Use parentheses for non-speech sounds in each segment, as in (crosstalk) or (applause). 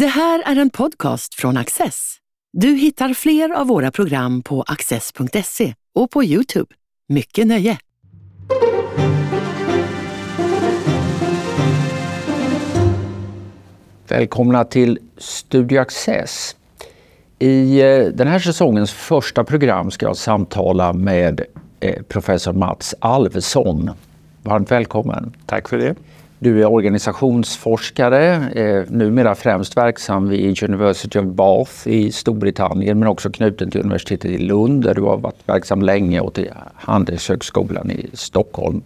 Det här är en podcast från Access. Du hittar fler av våra program på access.se och på Youtube. Mycket nöje! Välkomna till Studio Access. I eh, den här säsongens första program ska jag samtala med eh, professor Mats Alvesson. Varmt välkommen. Tack för det. Du är organisationsforskare, eh, numera främst verksam vid University of Bath i Storbritannien men också knuten till universitetet i Lund där du har varit verksam länge och till Handelshögskolan i Stockholm.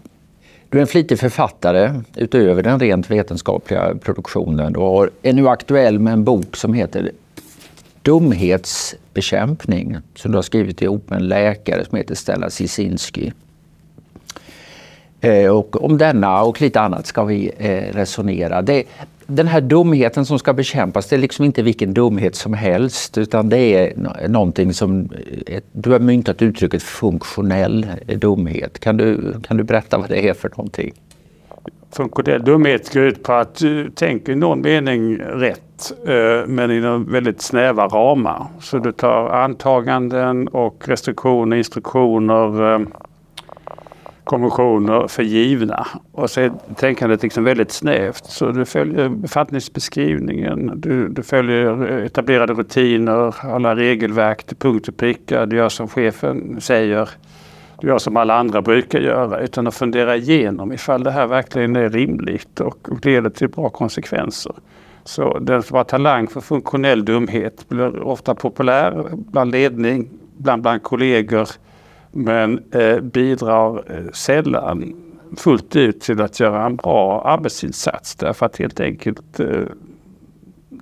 Du är en flitig författare utöver den rent vetenskapliga produktionen och är nu aktuell med en bok som heter Dumhetsbekämpning som du har skrivit ihop med en läkare som heter Stella Sisinski. Eh, och om denna och lite annat ska vi eh, resonera. Det, den här dumheten som ska bekämpas, det är liksom inte vilken dumhet som helst utan det är någonting som, eh, du har myntat uttrycket funktionell dumhet. Kan du, kan du berätta vad det är för någonting? Funktionell dumhet går ut på att du tänker i någon mening rätt men inom väldigt snäva ramar. Så du tar antaganden och restriktioner, instruktioner konventioner för givna. Och så är tänkandet liksom väldigt snävt. Så du följer befattningsbeskrivningen, du, du följer etablerade rutiner, alla regelverk till punkt och pricka. Du gör som chefen säger. Du gör som alla andra brukar göra utan att fundera igenom ifall det här verkligen är rimligt och leder till bra konsekvenser. Så den som har talang för funktionell dumhet blir ofta populär bland ledning, bland, bland kollegor men eh, bidrar eh, sällan fullt ut till att göra en bra arbetsinsats därför att helt enkelt eh,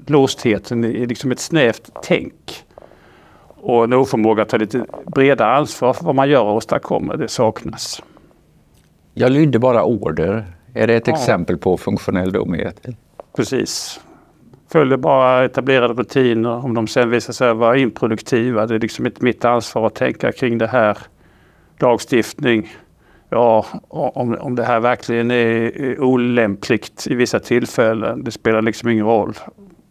låstheten är liksom ett snävt tänk. Och en oförmåga att ta lite bredare ansvar för vad man gör och åstadkommer, det saknas. Jag lydde bara order. Är det ett ja. exempel på funktionell dumhet? Precis. Följer bara etablerade rutiner. Om de sen visar sig vara improduktiva, det är liksom inte mitt ansvar att tänka kring det här lagstiftning. Ja, om, om det här verkligen är olämpligt i vissa tillfällen, det spelar liksom ingen roll.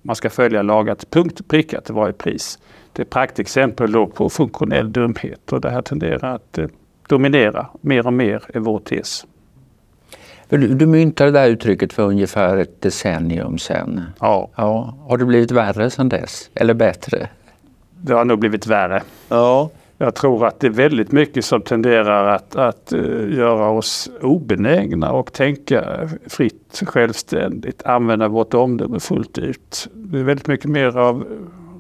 Man ska följa lagar till punkt och pricka till varje pris. Det är praktexempel då på funktionell dumhet och det här tenderar att eh, dominera mer och mer är vår tes. Du, du myntade det där uttrycket för ungefär ett decennium sedan. Ja. ja. Har det blivit värre sedan dess? Eller bättre? Det har nog blivit värre. Ja. Jag tror att det är väldigt mycket som tenderar att, att uh, göra oss obenägna och tänka fritt, självständigt, använda vårt omdöme fullt ut. Det är väldigt mycket mer av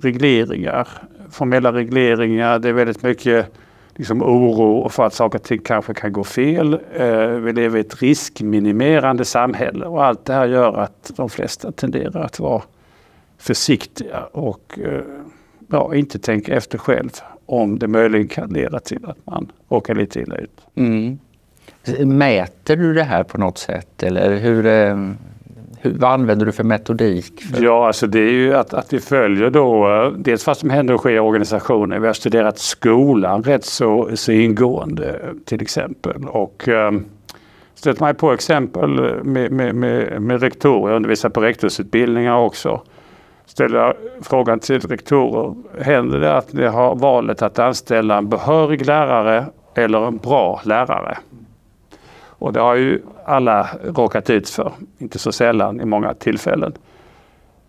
regleringar, formella regleringar. Det är väldigt mycket liksom, oro för att saker och ting kanske kan gå fel. Uh, vi lever i ett riskminimerande samhälle och allt det här gör att de flesta tenderar att vara försiktiga och uh, ja, inte tänka efter själv om det möjligen kan leda till att man råkar lite illa ut. Mm. Mäter du det här på något sätt eller hur, eh, hur, vad använder du för metodik? För? Ja, alltså det är ju att, att vi följer då eh, dels vad som händer och sker i organisationen. Vi har studerat skolan rätt så, så ingående till exempel. Och, um, stöter man på exempel med, med, med, med rektorer, jag undervisar på rektorsutbildningar också ställa frågan till rektorer. Händer det att ni har valet att anställa en behörig lärare eller en bra lärare? Och det har ju alla råkat ut för, inte så sällan i många tillfällen.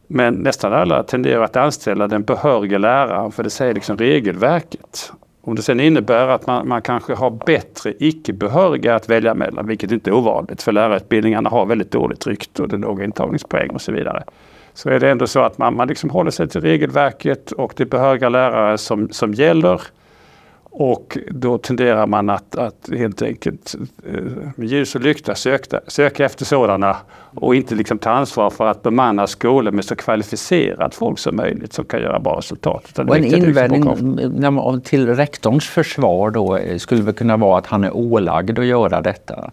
Men nästan alla tenderar att anställa den behöriga läraren för det säger liksom regelverket. Om det sen innebär att man, man kanske har bättre icke-behöriga att välja mellan, vilket inte är ovanligt för lärarutbildningarna har väldigt dåligt rykte och det är låga intagningspoäng och så vidare så är det ändå så att man, man liksom håller sig till regelverket och det är behöriga lärare som, som gäller. Och då tenderar man att, att helt enkelt eh, med ljus och lykta söka, söka efter sådana och inte liksom ta ansvar för att bemanna skolor med så kvalificerat folk som möjligt som kan göra bra resultat. En liksom invändning till rektorns försvar då eh, skulle väl kunna vara att han är ålagd att göra detta?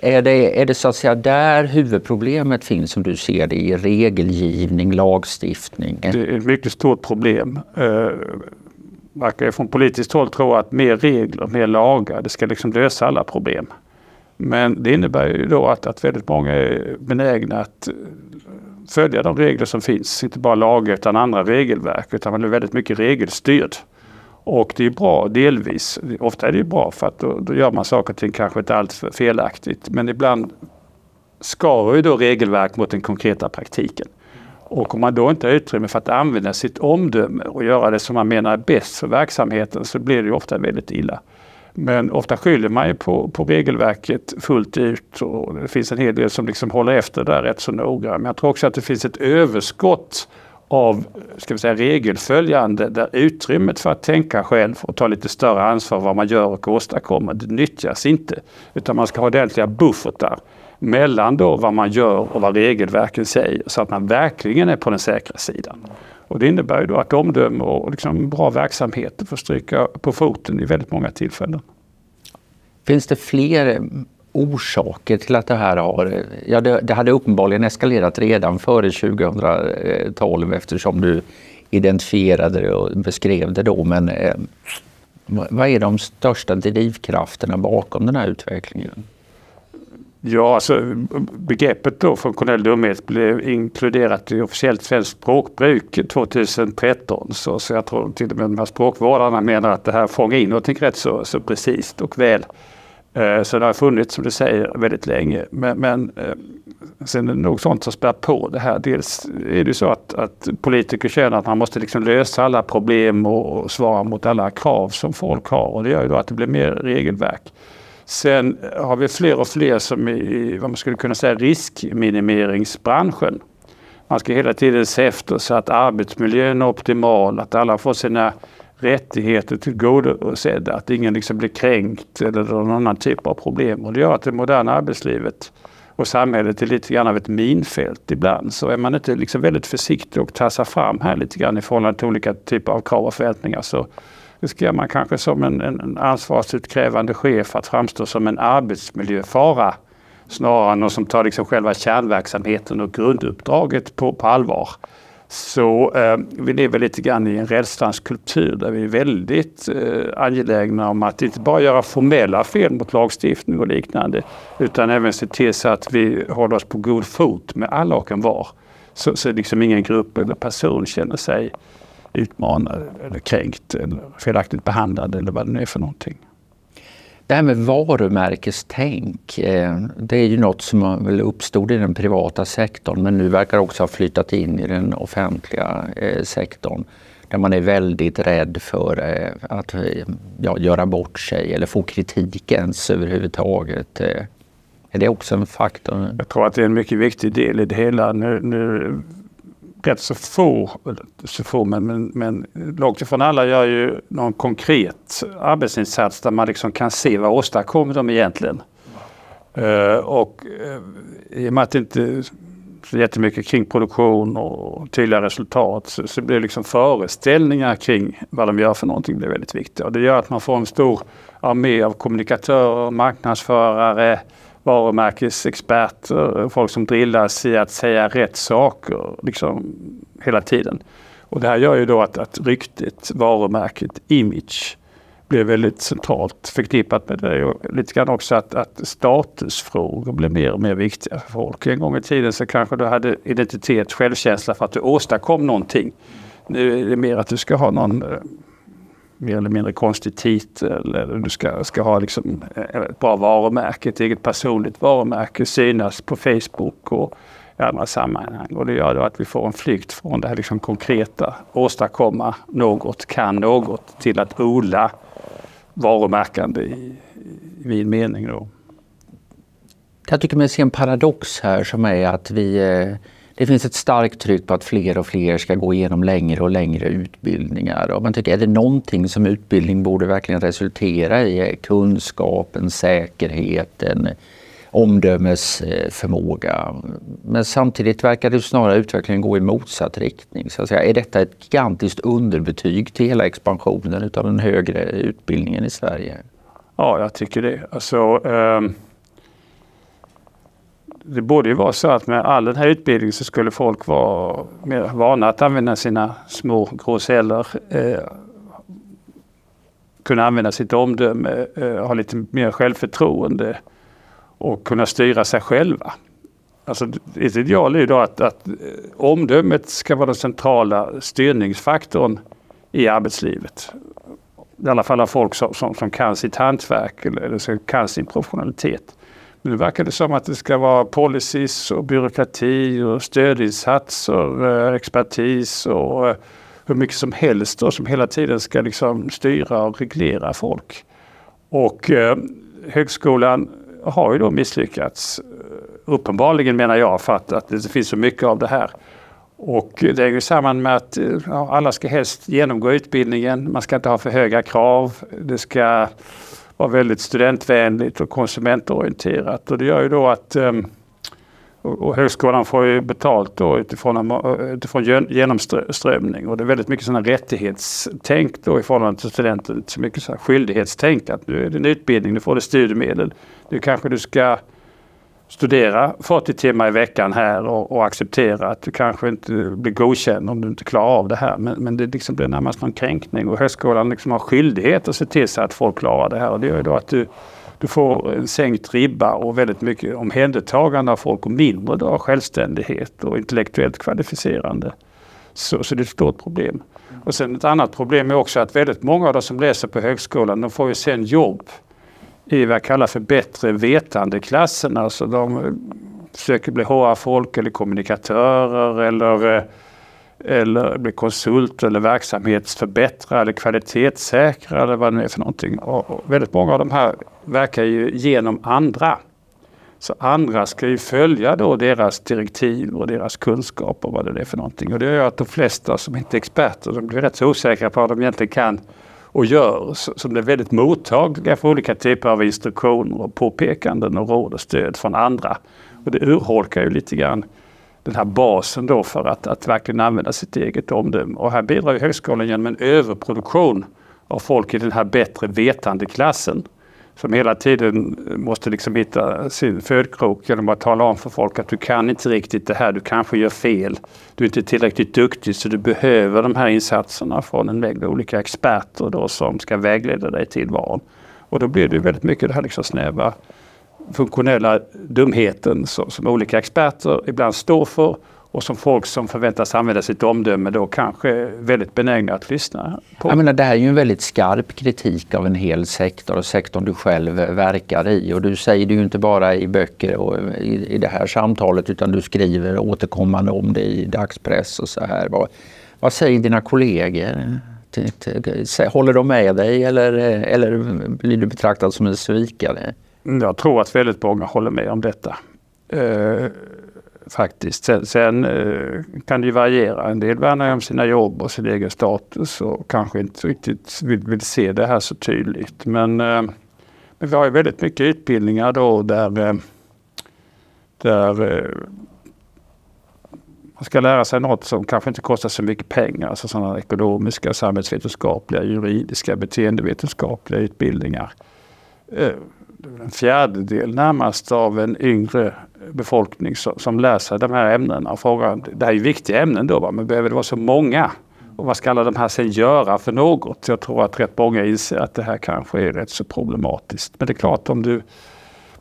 Är det, är det så att säga där huvudproblemet finns som du ser det i regelgivning, lagstiftning? Det är ett mycket stort problem. Eh, verkar från politiskt håll tro att mer regler, mer lagar, det ska liksom lösa alla problem. Men det innebär ju då att, att väldigt många är benägna att eh, följa de regler som finns. Inte bara lagar utan andra regelverk. Utan man är väldigt mycket regelstyrd. Och det är bra delvis. Ofta är det bra för att då, då gör man saker och ting kanske inte alltför felaktigt. Men ibland skar ju då regelverk mot den konkreta praktiken. Och om man då inte har utrymme för att använda sitt omdöme och göra det som man menar är bäst för verksamheten så blir det ofta väldigt illa. Men ofta skyller man ju på, på regelverket fullt ut och det finns en hel del som liksom håller efter där rätt så noga. Men jag tror också att det finns ett överskott av ska vi säga, regelföljande där utrymmet för att tänka själv och ta lite större ansvar vad man gör och åstadkommer, det nyttjas inte. Utan man ska ha ordentliga buffertar mellan då vad man gör och vad regelverken säger så att man verkligen är på den säkra sidan. Och det innebär ju då att omdöme och liksom bra verksamheter får stryka på foten i väldigt många tillfällen. Finns det fler orsaker till att det här har... Ja, det, det hade uppenbarligen eskalerat redan före 2012 eftersom du identifierade det och beskrev det då. Men eh, vad är de största drivkrafterna bakom den här utvecklingen? Ja, alltså begreppet då funktionell dumhet blev inkluderat i officiellt svenskt språkbruk 2013. Så, så jag tror till och med de här språkvårdarna menar att det här fångar in någonting rätt så, så precis och väl. Eh, så det har funnits som du säger väldigt länge. Men, men eh, sen är det nog sånt som spär på det här. Dels är det så att, att politiker känner att man måste liksom lösa alla problem och, och svara mot alla krav som folk har. Och det gör ju då att det blir mer regelverk. Sen har vi fler och fler som är i vad man skulle kunna säga riskminimeringsbranschen. Man ska hela tiden se efter så att arbetsmiljön är optimal, att alla får sina rättigheter tillgodosedda, att ingen liksom blir kränkt eller någon annan typ av problem. Och det gör att det moderna arbetslivet och samhället är lite grann av ett minfält ibland. Så är man inte liksom väldigt försiktig och tassar fram här lite grann i förhållande till olika typer av krav och förväntningar så riskerar man kanske som en, en ansvarsutkrävande chef att framstå som en arbetsmiljöfara snarare än någon som tar liksom själva kärnverksamheten och grunduppdraget på, på allvar. Så eh, vi lever lite grann i en rädslans kultur där vi är väldigt eh, angelägna om att inte bara göra formella fel mot lagstiftning och liknande utan även se till så att vi håller oss på god fot med alla och en var. Så, så liksom ingen grupp eller person känner sig utmanad eller kränkt eller felaktigt behandlad eller vad det nu är för någonting. Det här med varumärkestänk, eh, det är ju något som väl uppstod i den privata sektorn men nu verkar också ha flyttat in i den offentliga eh, sektorn. Där man är väldigt rädd för eh, att ja, göra bort sig eller få kritik ens överhuvudtaget. Är det också en faktor? Jag tror att det är en mycket viktig del i det hela. Nu, nu rätt så få, så få men, men, men långt ifrån alla gör ju någon konkret arbetsinsats där man liksom kan se vad åstadkommer de egentligen. Uh, och uh, i och med att det inte är så jättemycket kring produktion och tydliga resultat så, så blir liksom föreställningar kring vad de gör för någonting blir väldigt viktiga. Och det gör att man får en stor armé av kommunikatörer, marknadsförare, varumärkesexperter, eh, folk som drillas i att säga rätt saker liksom hela tiden. Och det här gör ju då att, att ryktet, varumärket, image blir väldigt centralt förknippat med det. Och lite grann också att, att statusfrågor blir mer och mer viktiga för folk. En gång i tiden så kanske du hade identitet, självkänsla för att du åstadkom någonting. Nu är det mer att du ska ha någon eh, mer eller mindre konstig titel eller du ska, ska ha liksom eh, ett bra varumärke, ett eget personligt varumärke, synas på Facebook och i andra sammanhang. Och det gör då att vi får en flykt från det här liksom konkreta, åstadkomma något, kan något, till att odla varumärkande i, i vid mening. Då. Jag tycker mig se en paradox här som är att vi eh, det finns ett starkt tryck på att fler och fler ska gå igenom längre och längre utbildningar. Och man tycker, är det någonting som utbildning borde verkligen resultera i? Kunskapen, säkerheten, omdömesförmåga. Men samtidigt verkar det snarare utvecklingen gå i motsatt riktning. Så att säga. Är detta ett gigantiskt underbetyg till hela expansionen av den högre utbildningen i Sverige? Ja, jag tycker det. Alltså, um det borde ju vara så att med all den här utbildningen så skulle folk vara mer vana att använda sina små gråceller. Eh, kunna använda sitt omdöme, eh, ha lite mer självförtroende och kunna styra sig själva. Alltså, ett ideal är ju då att, att eh, omdömet ska vara den centrala styrningsfaktorn i arbetslivet. I alla fall av folk som, som, som kan sitt hantverk eller, eller kan sin professionalitet. Men nu verkar det som att det ska vara policies och byråkrati och stödinsatser, eh, expertis och eh, hur mycket som helst då, som hela tiden ska liksom styra och reglera folk. Och eh, högskolan har ju då misslyckats. Eh, uppenbarligen menar jag för att, att det finns så mycket av det här. Och det hänger samman med att ja, alla ska helst genomgå utbildningen. Man ska inte ha för höga krav. Det ska var väldigt studentvänligt och konsumentorienterat. Och det gör ju då att ehm, och högskolan får ju betalt då utifrån, utifrån genomströmning och det är väldigt mycket sådana rättighetstänk då i förhållande till studenter. Så mycket så skyldighetstänk att nu är det en utbildning, nu får du studiemedel. Nu kanske du ska studera 40 timmar i veckan här och, och, acceptera att du kanske inte blir godkänd om du inte klarar av det här. Men, men det liksom blir närmast någon kränkning och högskolan liksom har skyldighet att se till så att folk klarar det här. Och det gör ju då att du, du får en sänkt ribba och väldigt mycket omhändertagande av folk och mindre då självständighet och intellektuellt kvalificerande. Så, så det är ett stort problem. Och sen ett annat problem är också att väldigt många av de som läser på högskolan de får ju sen jobb i vad jag kallar för bättre vetandeklassen. Alltså de eh, försöker bli HR-folk eller kommunikatörer eller, eh, eller bli konsult eller verksamhetsförbättrare eller kvalitetssäkrare eller vad det nu är för någonting. Och väldigt många av de här verkar ju genom andra. Så andra ska ju följa då deras direktiv och deras kunskap och vad det är för någonting. Och det gör att de flesta som inte är experter de blir rätt så osäkra på vad de egentligen kan och gör som är väldigt mottagliga för olika typer av instruktioner och påpekanden och råd och stöd från andra. Och det urholkar ju lite grann den här basen då för att, att verkligen använda sitt eget omdöme. Och här bidrar ju högskolan genom en överproduktion av folk i den här bättre vetandeklassen som hela tiden måste liksom hitta sin födkrok genom att tala om för folk att du kan inte riktigt det här, du kanske gör fel. Du är inte tillräckligt duktig så du behöver de här insatserna från en mängd olika experter då som ska vägleda dig till tillvaron. Och då blir det väldigt mycket det här liksom snäva funktionella dumheten som, som olika experter ibland står för och som folk som förväntas använda sitt omdöme då kanske är väldigt benägna att lyssna på. Jag menar, det här är ju en väldigt skarp kritik av en hel sektor och sektorn du själv verkar i. Och du säger det ju inte bara i böcker och i, i det här samtalet utan du skriver återkommande om det i dagspress och så här. Vad, vad säger dina kollegor? Håller de med dig eller, eller blir du betraktad som en svikare? Jag tror att väldigt många håller med om detta. Faktiskt. Sen, sen eh, kan det ju variera. En del värnar om sina jobb och sin egen status och kanske inte riktigt vill, vill se det här så tydligt. Men, eh, men vi har ju väldigt mycket utbildningar då där, eh, där man ska lära sig något som kanske inte kostar så mycket pengar. Alltså sådana ekonomiska, samhällsvetenskapliga, juridiska, beteendevetenskapliga utbildningar. En fjärdedel närmast av en yngre befolkning som, lär sig de här ämnena. Och frågan, det här är viktiga ämnen då, va? men behöver det vara så många? Och vad ska alla de här sen göra för något? Jag tror att rätt många inser att det här kanske är rätt så problematiskt. Men det är klart om du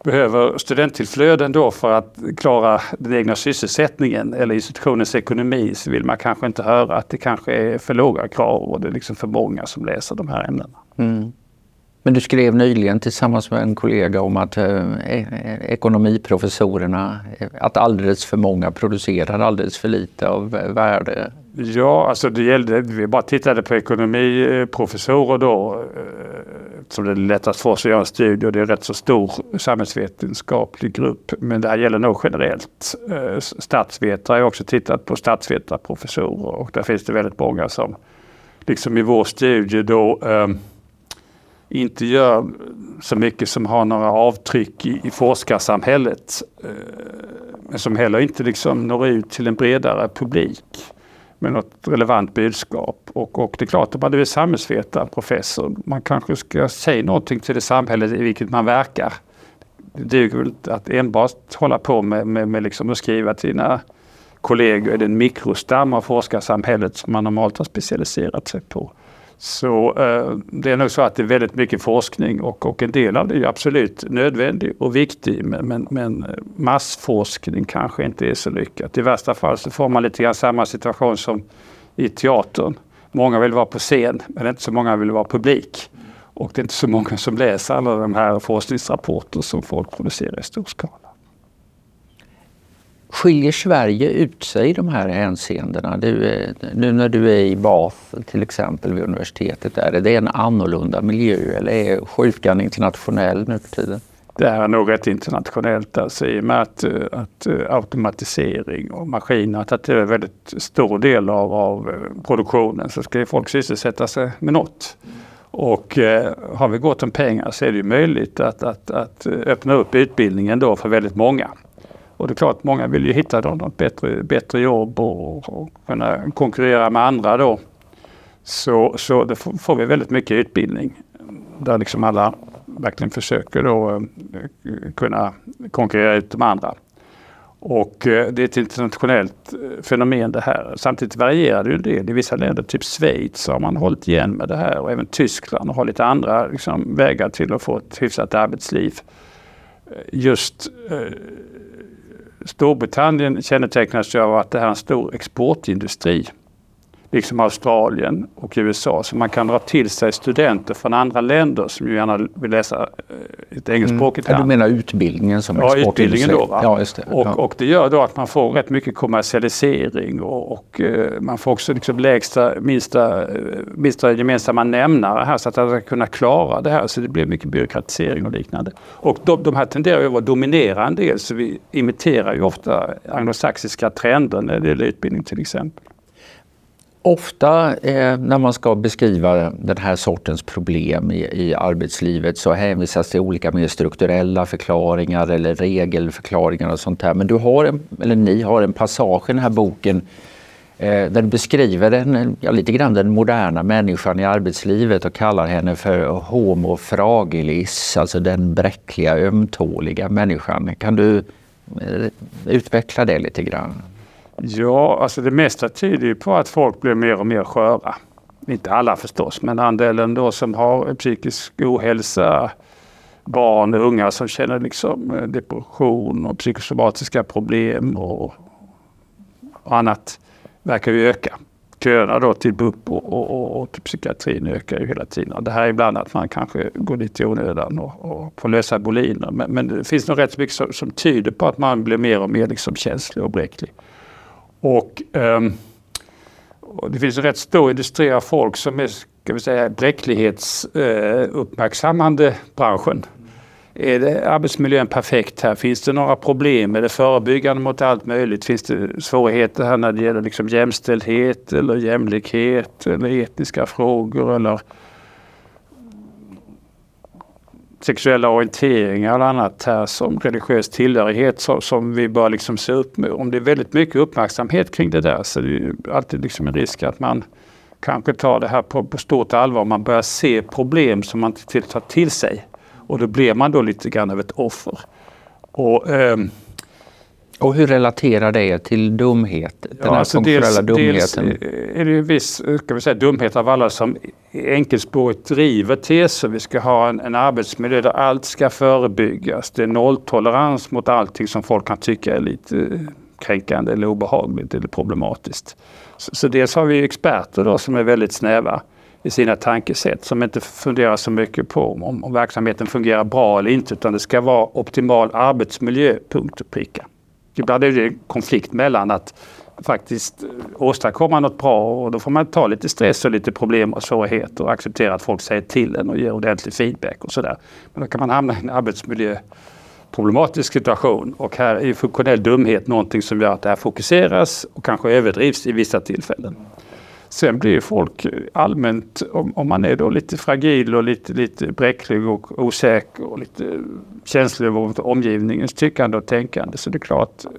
behöver studenttillflöden då för att klara den egna sysselsättningen eller institutionens ekonomi så vill man kanske inte höra att det kanske är för låga krav och det är liksom för många som läser de här ämnena. Mm. Men du skrev nyligen tillsammans med en kollega om att eh, e-, e-, ekonomiprofessorerna, eh, att alldeles för många producerar alldeles för lite av värde. Ja, alltså det gällde, vi bara tittade på ekonomiprofessorer då eh, som det är lättast för oss att göra en studie och det är en rätt så stor samhällsvetenskaplig grupp. Men det här gäller nog generellt. Eh, statsvetare har också tittat på statsvetarprofessorer och där finns det väldigt många som liksom i vår studie då inte gör så mycket som har några avtryck i, i forskarsamhället. Eh, men som heller inte liksom når ut till en bredare publik med något relevant budskap. Och, och det är klart, om man är samhällsvetare, professor, man kanske ska säga någonting till det samhället i vilket man verkar. Det duger väl inte att enbart hålla på med, med, med liksom att skriva till sina kollegor i den mikrostam av forskarsamhället som man normalt har specialiserat sig på. Så eh, det är nog så att det är väldigt mycket forskning och, och en del av det är absolut nödvändig och viktig men, men, men, eh, massforskning kanske inte är så lyckat. I värsta fall så får man lite grann samma situation som i teatern. Många vill vara på scen men inte så många vill vara publik. Och det är inte så många som läser alla de här forskningsrapporter som folk producerar i stor skala. Skiljer Sverige ut sig i de här hänseendena? Du, eh, nu när du är i Bath till exempel vid universitetet, är det en annorlunda miljö eller är sjukan internationell nu för tiden? Det är nog rätt internationellt alltså, i och med att, eh, att eh, automatisering och maskiner har tagit en väldigt stor del av, av produktionen så ska ju folk sysselsätta sig med något. Och eh, har vi gott om pengar så är det ju möjligt att, att, att öppna upp utbildningen då för väldigt många. Och det är klart, många vill ju hitta då något bättre, bättre jobb och, och kunna konkurrera med andra då. Så, så det får vi väldigt mycket utbildning där liksom alla verkligen försöker då eh, kunna konkurrera ut de andra. Och eh, det är ett internationellt eh, fenomen det här. Samtidigt varierar det ju en del. I vissa länder, typ Schweiz, har man hållit igen med det här och även Tyskland har lite andra liksom, vägar till att få ett hyfsat arbetsliv. Just Storbritannien kännetecknas av att det här är en stor exportindustri. Liksom Australien och USA. Så man kan dra till sig studenter från andra länder som ju gärna vill läsa eh, ett engelskspråkigt mm. land. Du menar utbildningen som ja, utbildningen då. Va? Ja, just det. Och, ja. och det gör då att man får rätt mycket kommersialisering och, och uh, man får också liksom lägsta, minsta, uh, minsta gemensamma nämnare här så att man ska kunna klara det här. Så det blir mycket byråkratisering och liknande. Och de, de här tenderar ju att vara dominera en del så vi imiterar ju ofta anglosaxiska trender när det gäller utbildning till exempel. Ofta eh, när man ska beskriva den här sortens problem i, i, arbetslivet så hänvisas till olika mer strukturella förklaringar eller regelförklaringar och sånt där. Men du har en, eller ni har en passage i den här boken eh, där du beskriver den, ja, lite grann den moderna människan i arbetslivet och kallar henne för homo fragilis, alltså den bräckliga, ömtåliga människan. Kan du eh, utveckla det lite grann? Ja, alltså det mesta tyder ju på att folk blir mer och mer sköra. Inte alla förstås, men andelen då som har psykisk ohälsa, barn och unga som känner liksom eh, depression och psykosomatiska problem och, och annat verkar ju öka. Köerna då till BUP och, och, och, och till psykiatrin ökar ju hela tiden. Och det här är ibland att man kanske går lite i onödan och, och får lösa boliner. Men, men det finns nog rätt mycket som, som tyder på att man blir mer och mer liksom känslig och bräcklig. Och, um, och det finns en rätt stor industri av folk som är ska vi säga, bräcklighetsuppmärksammande eh, branschen. Är det arbetsmiljön perfekt här? Finns det några problem? Är det förebyggande mot allt möjligt? Finns det svårigheter här när det gäller liksom jämställdhet eller jämlikhet eller etniska frågor eller sexuella orienteringar och annat här som religiös tillhörighet som, som vi bör liksom se upp med. Om det är väldigt mycket uppmärksamhet kring det där så är det alltid liksom en risk att man kanske tar det här på, på stort allvar. Man börjar se problem som man inte tar till sig. Och då blir man då lite grann av ett offer. Och, um, och hur relaterar det till dumhet? Den ja, här alltså dels, dumheten? Dels är det en viss ska vi säga, dumhet av alla som enkelspårigt driver teser. Vi ska ha en, en arbetsmiljö där allt ska förebyggas. Det är nolltolerans mot allting som folk kan tycka är lite kränkande eller obehagligt eller problematiskt. Så, så dels har vi experter då som är väldigt snäva i sina tankesätt som inte funderar så mycket på om, om verksamheten fungerar bra eller inte utan det ska vara optimal arbetsmiljö, punkt och pricka. Ibland är det en konflikt mellan att faktiskt eh, åstadkomma något bra och då får man ta lite stress och lite problem och svårigheter och acceptera att folk säger till en och ger ordentlig feedback och sådär. Men då kan man hamna i en arbetsmiljöproblematisk situation och här är funktionell dumhet någonting som gör att det här fokuseras och kanske överdrivs i vissa tillfällen. Sen blir folk allmänt, om, om, man är då lite fragil och lite, lite bräcklig och osäker och lite känslig mot omgivningens tyckande och tänkande så det är klart, eh,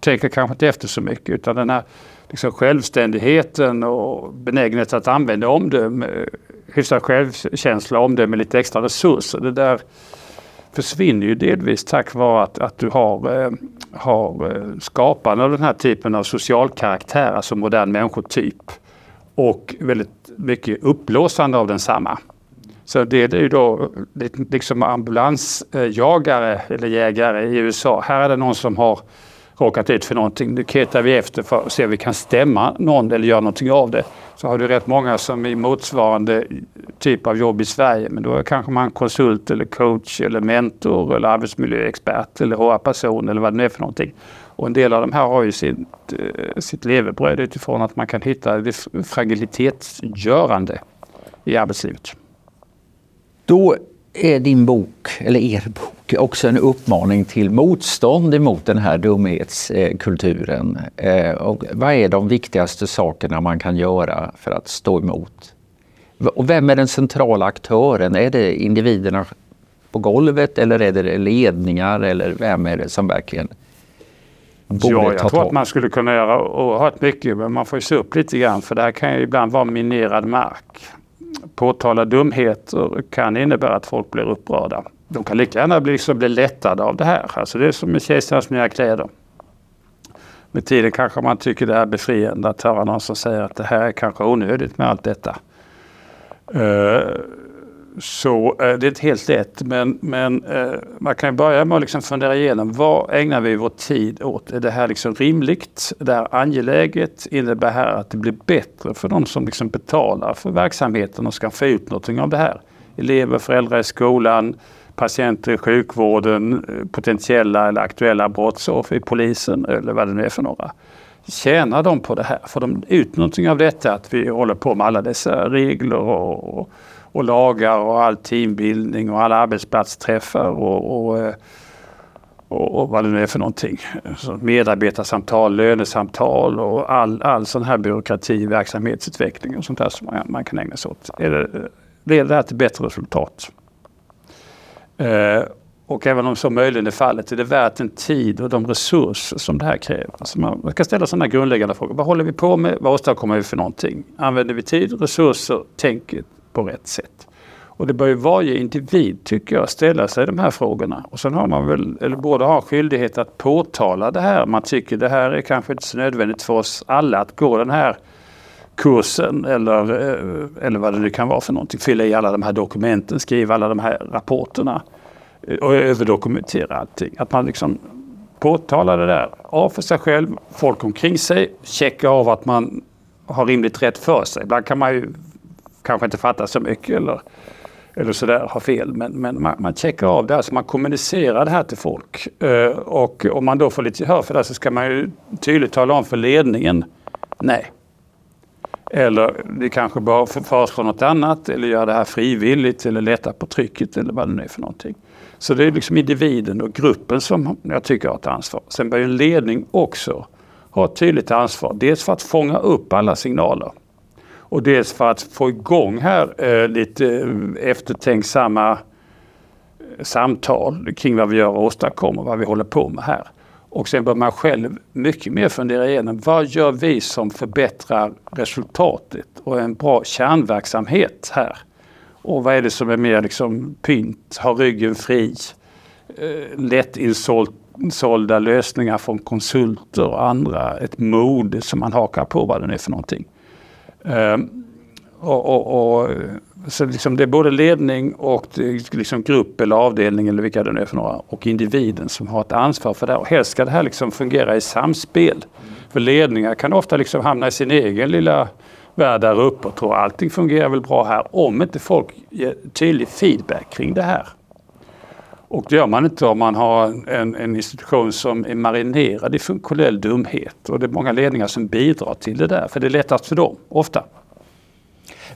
tänker kanske inte efter så mycket utan den här liksom självständigheten och benägenheten att använda omdöme, eh, hyfsad självkänsla och omdöme lite extra resurser. Det där försvinner ju delvis tack vare att, att du har, eh, har eh, skapande av den här typen av social karaktär, alltså modern människotyp. och väldigt mycket upplåsande av densamma. Så det är ju då eh, liksom ambulansjagare eller jägare i USA. Här är det någon som har råkat ut för någonting. Nu ketar vi efter för att se om vi kan stämma någon eller göra någonting av det. Så har du rätt många som i motsvarande typ av jobb i Sverige. Men då är kanske man konsult eller coach eller mentor eller arbetsmiljöexpert eller HR-person eller vad det nu är för någonting. Och en del av de här har ju sitt, eh, sitt levebröd utifrån att man kan hitta det fragilitetsgörande i arbetslivet. Då är din bok, eller er bok, också en uppmaning till motstånd emot den här dumhetskulturen. Eh, och vad är de viktigaste sakerna man kan göra för att stå emot? Och vem är den centrala aktören? Är det individerna på golvet eller är det ledningar eller vem är det som verkligen borde ja, jag ta tror tag? att man skulle kunna göra oerhört mycket men man får se upp lite grann för det här kan ju ibland vara minerad mark påtala dumheter kan innebära att folk blir upprörda. De kan lika gärna bli, liksom bli lättade av det här. Alltså det är som med kejsarens nya kläder. Med tiden kanske man tycker det är befriande att höra någon som säger att det här är kanske onödigt med allt detta. Uh, så eh, det är inte helt lätt men, men eh, man kan börja med att liksom fundera igenom vad ägnar vi vår tid åt? Är det här liksom rimligt? Det här angeläget? Innebär det här att det blir bättre för de som liksom betalar för verksamheten och ska få ut någonting av det här? Elever, föräldrar i skolan, patienter i sjukvården, eh, potentiella eller aktuella brottsoffer i polisen eller vad det nu är för några. Tjänar de på det här? Får de ut någonting av detta att vi håller på med alla dessa regler och, och och lagar och all teambildning och alla arbetsplatsträffar och, och, eh, och, och vad det nu är för någonting. Så medarbetarsamtal, lönesamtal och all, all sån här byråkrati, verksamhetsutveckling och sånt där som man, man kan ägna sig åt. Leder det, leder det här till bättre resultat? Eh, och även om så möjligen är fallet, är det värt den tid och de resurser som det här kräver? Alltså man ska ställa sådana grundläggande frågor. Vad håller vi på med? Vad åstadkommer vi för någonting? Använder vi tid, resurser, tänket på rätt sätt. Och det bör ju varje individ, tycker jag, ställa sig de här frågorna. Och sen har man väl, eller borde ha skyldighet att påtala det här. Man tycker det här är kanske inte så nödvändigt för oss alla att gå den här kursen eller, eh, eller vad det nu kan vara för någonting. Fylla i alla de här dokumenten, skriva alla de här rapporterna eh, och överdokumentera allting. Att man liksom påtalar det där av för sig själv, folk omkring sig, checka av att man har rimligt rätt för sig. Ibland kan man ju kanske inte fattar så mycket eller, eller sådär, har fel. Men, men man, man checkar av det här, så man kommunicerar det här till folk. Uh, och om man då får lite gehör för det så ska man ju tydligt tala om för ledningen, nej. Eller vi kanske bara föreslår något annat eller göra det här frivilligt eller lätta på trycket eller vad det nu är för någonting. Så det är liksom individen och gruppen som jag tycker har ett ansvar. Sen bör ju en ledning också ha ett tydligt ansvar. Dels för att fånga upp alla signaler. Och dels för att få igång här eh, lite eh, eftertänksamma eh, samtal kring vad vi gör och åstadkommer, vad vi håller på med här. Och sen bör man själv mycket mer fundera igenom vad gör vi som förbättrar resultatet och en bra kärnverksamhet här. Och vad är det som är mer liksom pynt, ha ryggen fri, eh, lättinsålda lösningar från konsulter och andra, ett mod som man hakar på vad det är för någonting. Ehm, och, och, och, så liksom det är både ledning och liksom grupp eller avdelning eller vilka det nu är för några och individen som har ett ansvar för det här. Och helst ska det här liksom fungera i samspel. För ledningar kan ofta liksom hamna i sin egen lilla värld där uppe och tro att allting fungerar väl bra här om inte folk ger tydlig feedback kring det här. Och det gör man inte om man har en, en institution som är marinerad i funktionell dumhet. Och det är många ledningar som bidrar till det där, för det är lättast för dem, ofta.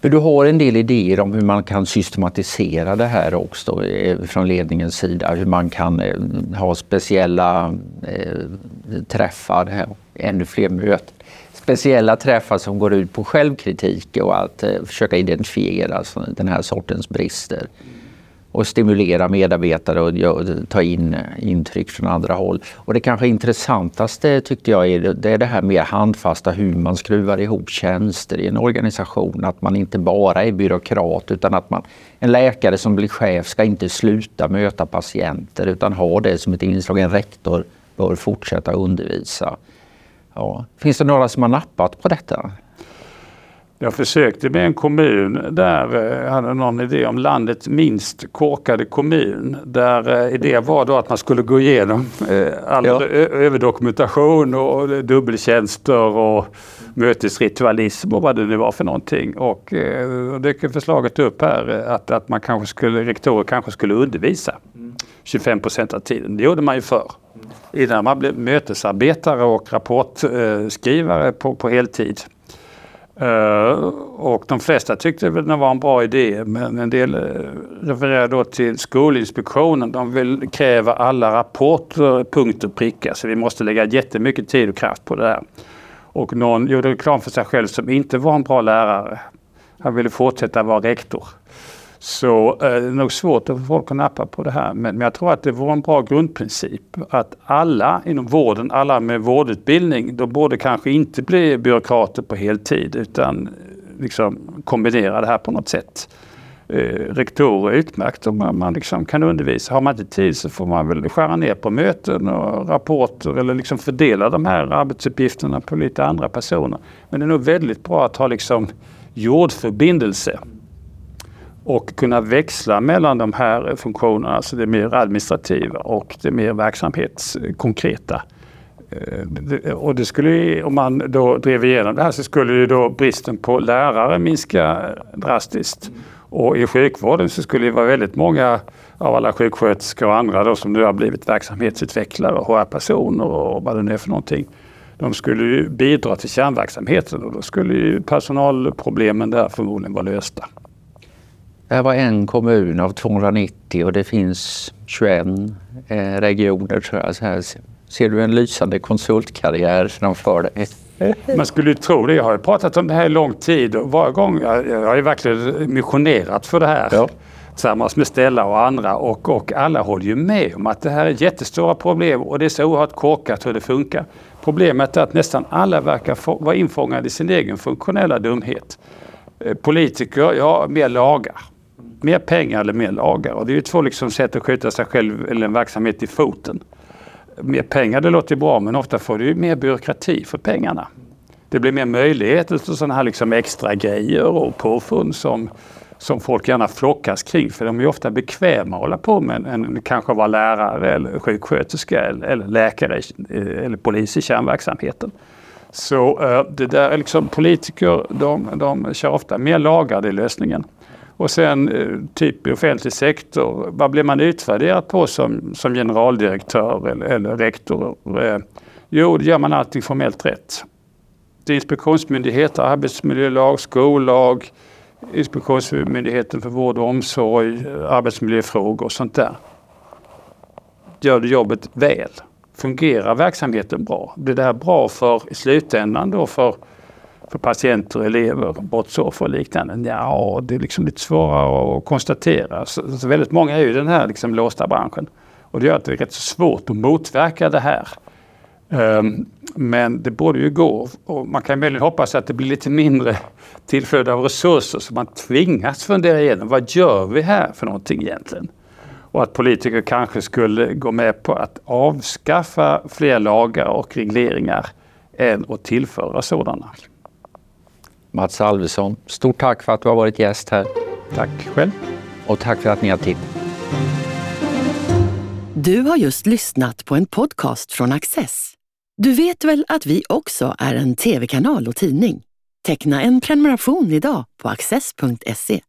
Men du har en del idéer om hur man kan systematisera det här också eh, från ledningens sida. Hur man kan eh, ha speciella eh, träffar, ännu fler möten. Speciella träffar som går ut på självkritik och att eh, försöka identifiera den här sortens brister och stimulera medarbetare och ta in eh, intryck från andra håll. Och det kanske intressantaste tyckte jag är det, är det här mer handfasta hur man skruvar ihop tjänster i en organisation. Att man inte bara är byråkrat utan att man, en läkare som blir chef ska inte sluta möta patienter utan ha det som ett inslag. En rektor bör fortsätta undervisa. Ja. Finns det några som har nappat på detta? Jag försökte med en kommun där, jag eh, hade någon idé om landets minst korkade kommun. Där eh, idén var då att man skulle gå igenom eh, all ja. överdokumentation och dubbeltjänster och mötesritualism och vad det nu var för någonting. Och då dök förslaget upp här att, att man kanske skulle, rektorer kanske skulle undervisa 25 procent av tiden. Det gjorde man ju förr. Innan man blev mötesarbetare och rapportskrivare på, på heltid. Uh, och de flesta tyckte väl det var en bra idé men en del eh, refererar då till Skolinspektionen. De vill kräva alla rapporter punkt och pricka så vi måste lägga jättemycket tid och kraft på det här. Och någon gjorde reklam för sig själv som inte var en bra lärare. Han ville fortsätta vara rektor. Så eh, det är nog svårt att få folk att nappa på det här. Men, men jag tror att det vore en bra grundprincip att alla inom vården, alla med vårdutbildning, de borde kanske inte bli byråkrater på heltid utan eh, liksom kombinera det här på något sätt. Eh, rektorer är utmärkt om man, man liksom kan undervisa. Har man inte tid så får man väl skära ner på möten och rapporter eller liksom fördela de här arbetsuppgifterna på lite andra personer. Men det är nog väldigt bra att ha liksom jordförbindelse och kunna växla mellan de här funktionerna, alltså det mer administrativa och det mer verksamhetskonkreta. Eh, och det skulle, om man då drev igenom det här så skulle ju då bristen på lärare minska drastiskt. Och i sjukvården så skulle det vara väldigt många av alla sjuksköterskor och andra då som nu har blivit verksamhetsutvecklare och HR-personer och vad det nu är för någonting. De skulle ju bidra till kärnverksamheten och då skulle ju personalproblemen där förmodligen vara lösta. Det här var en kommun av 290 och det finns 21 eh, regioner tror jag. Så här ser du en lysande konsultkarriär framför dig. (laughs) Man skulle ju tro det. Jag har pratat om det här i lång tid och varje gång, jag, jag har ju verkligen missionerat för det här. Ja. Tillsammans med Stella och andra och, och alla håller ju med om att det här är jättestora problem och det är så oerhört korkat hur det funkar. Problemet är att nästan alla verkar vara infångade i sin egen funktionella dumhet. Eh, politiker, ja, mer lagar mer pengar eller mer lagar. Och det är ju två liksom sätt att skjuta sig själv eller en verksamhet i foten. Mer pengar, det låter bra, men ofta får du ju mer byråkrati för pengarna. Det blir mer möjligheter till sådana här liksom extra grejer och påfund som, som folk gärna flockas kring. För de är ofta bekväma att hålla på med än kanske vara lärare eller sjuksköterska eller, eller läkare eller polis i kärnverksamheten. Så eh, det där är liksom politiker, de, de kör ofta mer lagar, det är lösningen. Och sen eh, typ i offentlig sektor, vad blir man utvärderad på som, som generaldirektör eller, eller rektor? Eh, jo, det gör man allting formellt rätt. Det är inspektionsmyndigheter, arbetsmiljölag, skollag, Inspektionsmyndigheten för vård och omsorg, eh, arbetsmiljöfrågor och sånt där. Gör du jobbet väl? Fungerar verksamheten bra? Blir det här bra för i slutändan då för för patienter, elever, brottsoffer och liknande? Ja, det är liksom lite svårare att konstatera. Så, så väldigt många är ju i den här liksom låsta branschen. Och det gör att det är rätt så svårt att motverka det här. Um, men det borde ju gå och man kan möjligen hoppas att det blir lite mindre tillflöde av resurser så man tvingas fundera igenom vad gör vi här för någonting egentligen? Och att politiker kanske skulle gå med på att avskaffa fler lagar och regleringar än att tillföra sådana. Mats Alvesson. Stort tack för att du har varit gäst här. Tack själv. Och tack för att ni har tittat. Du har just lyssnat på en podcast från Access. Du vet väl att vi också är en tv-kanal och tidning? Teckna en prenumeration idag på access.se.